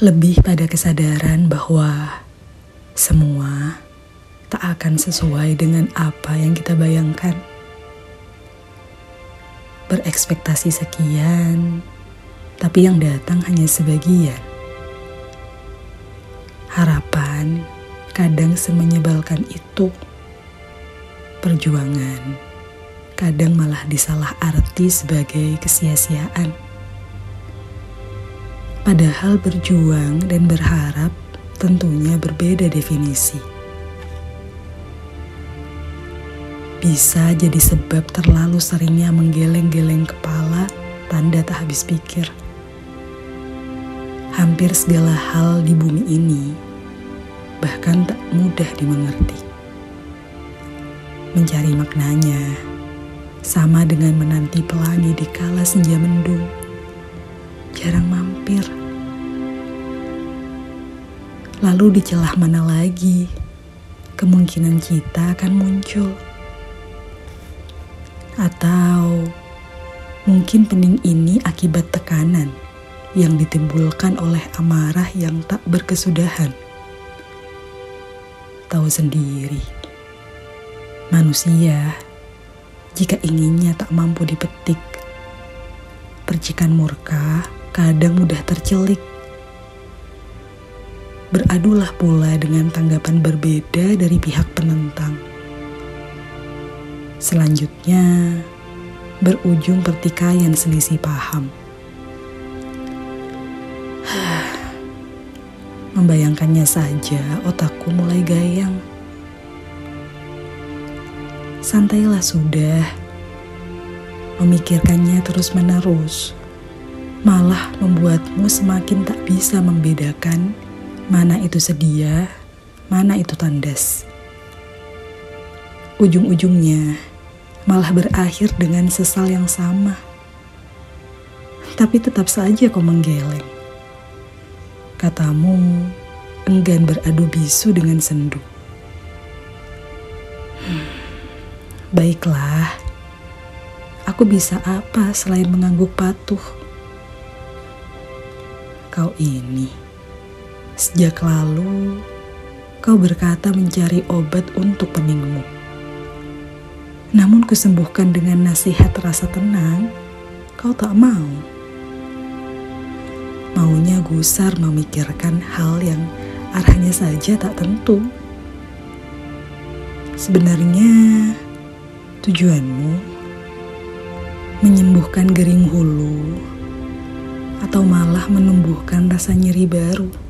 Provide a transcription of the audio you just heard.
lebih pada kesadaran bahwa semua tak akan sesuai dengan apa yang kita bayangkan. Berekspektasi sekian, tapi yang datang hanya sebagian. Harapan kadang semenyebalkan itu. Perjuangan kadang malah disalah arti sebagai kesia-siaan. Padahal berjuang dan berharap tentunya berbeda definisi. Bisa jadi sebab terlalu seringnya menggeleng-geleng kepala tanda tak habis pikir. Hampir segala hal di bumi ini bahkan tak mudah dimengerti. Mencari maknanya sama dengan menanti pelangi di kala senja mendung. Jarang mampir. Lalu di celah mana lagi kemungkinan kita akan muncul? Atau mungkin pening ini akibat tekanan yang ditimbulkan oleh amarah yang tak berkesudahan. Tahu sendiri, manusia jika inginnya tak mampu dipetik, percikan murka kadang mudah tercelik. Beradulah pula dengan tanggapan berbeda dari pihak penentang Selanjutnya, berujung pertikaian selisih paham. Membayangkannya saja, otakku mulai gayang. Santailah sudah. Memikirkannya terus-menerus malah membuatmu semakin tak bisa membedakan mana itu sedia, mana itu tandas. Ujung-ujungnya, malah berakhir dengan sesal yang sama. Tapi tetap saja kau menggeleng. Katamu enggan beradu bisu dengan sendu. Hmm, baiklah, aku bisa apa selain mengangguk patuh? Kau ini, sejak lalu kau berkata mencari obat untuk peningmu. Namun kusembuhkan dengan nasihat rasa tenang, kau tak mau. Maunya gusar memikirkan hal yang arahnya saja tak tentu. Sebenarnya tujuanmu menyembuhkan gering hulu atau malah menumbuhkan rasa nyeri baru.